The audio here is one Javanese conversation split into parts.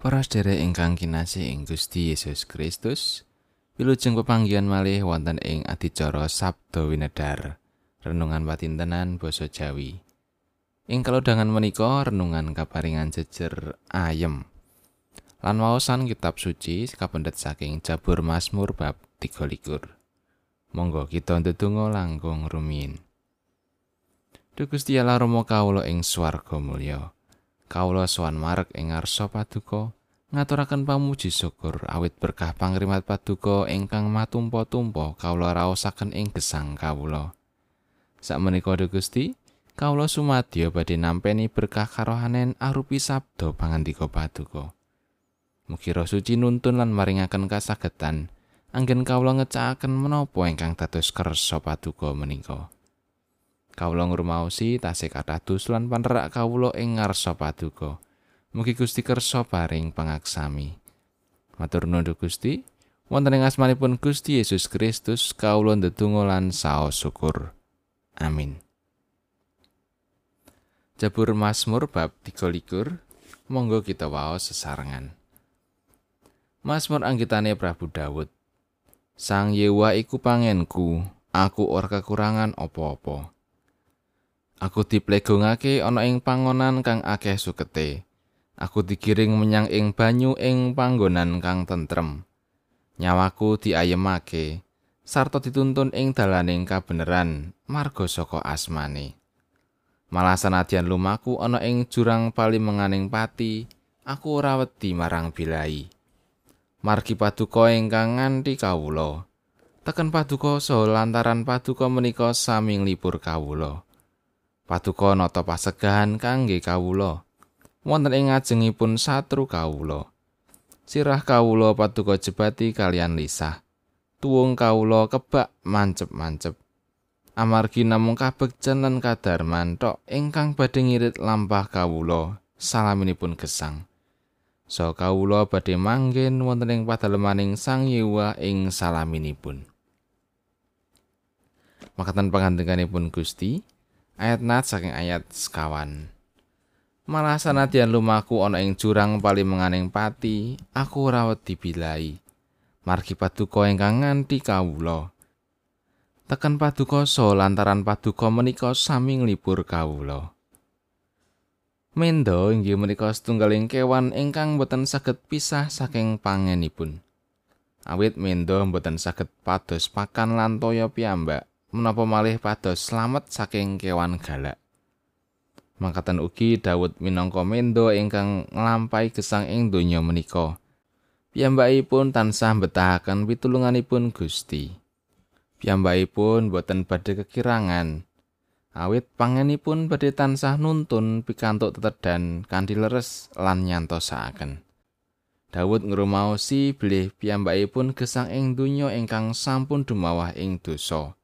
Para sedherek ingkang kinasih ing Gusti Yesus Kristus, wilujeng pepanggihan malih wonten ing adicara Sabda Winedar, renungan patintenan basa Jawi. Ing kalodhangan menika renungan kaparingan jejer ayem. Lan waosan kitab suci kapendet saking Jabur Mazmur bab 33. Monggo kita ndedonga langkung rumiyin. Duh Gusti Allah Rama kawula ing swarga mulya. Kawula sowan marek ing ngarsa paduka ngaturaken pamuji syukur awit berkah pangrimat paduka ingkang matumpa-tumpa kawula raosaken ing gesang kawula sakmenika Gusti kawula sumadya badhe nampeni berkah karohanen arupi sabda pangandika paduka. Mugi roh suci nuntun lan maringaken kasagetan anggen kawula ngecakaken menapa ingkang dados kersa paduka menika kawula ngrumaosi tasih kathah dus lan panerak kawula ing ngarsa paduka. Mugi Gusti kersa paring pangaksami. Matur nuwun Gusti, wonten ing asmanipun Gusti Yesus Kristus kawula ndedonga lan saos syukur. Amin. Jabur Mazmur bab 23. Monggo kita waos sesarengan. Mazmur anggitane Prabu Dawud. Sang Yewa iku pangenku, aku ora kekurangan apa-apa. Aku diplegongake ana ing pangonan kang akeh sukete. Aku digiring menyang ing banyu ing panggonan kang tentrem. Nyawaku diayemake sarta dituntun ing dalaning kabeneran marga saka asmane. Malah sanadyan lumaku ana ing jurang paling menganing pati, aku ora wedi marang bilai. Margi paduka ingkang nganti kawula. Teken paduka so lantaran paduka menika sami nglipur kawula. Paduka nata pasegahan kangge kawula. Wonten ing ngajengipun satru kawula. Sirah kawula paduka jebati kalian lisah. Tuwung kawula kebak mancep-mancep. Amargi namung kabegjan lan kadarman tok ingkang badhe ngirit lampah kawula salaminipun gesang. So kawula badhe manggen wonten ing padalemaning Sang Yewa ing salaminipun. Makatan pangandikanipun Gusti, ayat nat saking ayat sekawan. Malah sanadyan lumaku ana ing jurang paling menganing pati, aku ora wedi bilai. Margi paduka ingkang nganti kawula. Tekan paduka so lantaran paduka menika sami nglipur kawula. Mendo inggih menika setunggaling kewan ingkang boten saged pisah saking pangenipun. Awit mendo boten saged pados pakan lan toya piyambak. Menapa malih pados slamet saking kewan galak. Mangkatan ugi Daud minangka mendo ingkang nglampahi gesang ing donya menika. Piyambakipun tansah betahaken pitulunganipun Gusti. Piyambakipun boten badhe kekirangan. Awit pangenipun badhe tansah nuntun pikantuk tetedan kanthi leres lan nyantosaken. Daud ngrumaosi bilih piyambakipun gesang ing donya ingkang sampun dumawah ing dosa.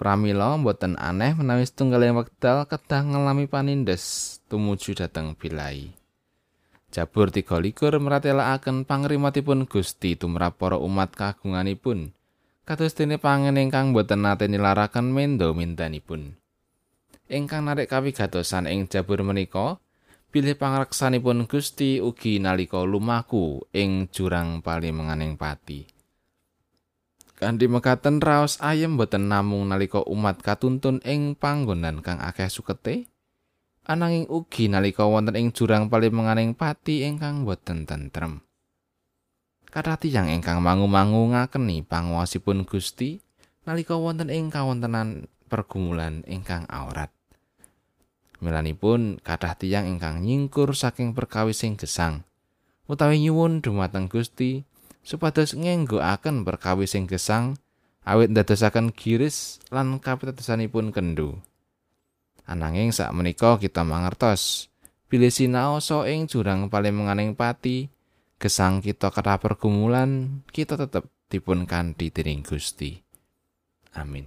Pramila mboten aneh menawi setunggaling wekdal kedah ngalami panindes tumuju dhateng bilai. Jabur 33 meratelaken pangrimatipun Gusti tumrap para umat kagunganipun. Kados dene pangen ingkang boten nate nilaraken mendo mintanipun. Ingkang narik kawigatosan ing jabur menika, bilih pangreksanipun Gusti ugi nalika lumaku ing jurang paling menganing pati. Kanthi mekaten raos ayem boten namung nalika umat katuntun ing panggonan kang akeh sukete, ananging ugi nalika wonten ing jurang paling menganing pati ingkang boten tentrem. Kathah tiyang ingkang mangu-mangu ngakeni panguwasipun Gusti nalika wonten ing kawontenan pergumulan ingkang aurat. Milanipun kathah tiyang ingkang nyingkur saking perkawis sing gesang utawi nyuwun dumateng Gusti supados ngenggoaken perkawis sing gesang awit ndadosaken giris lan kapitadosanipun kendu. Ananging sak menika kita mangertos bilih sinaosa ing jurang paling menganing pati gesang kita kata pergumulan kita tetep dipun kanthi dening Gusti. Amin.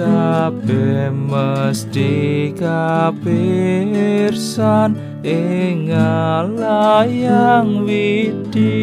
kabeh mesti kapirsan ing layang widi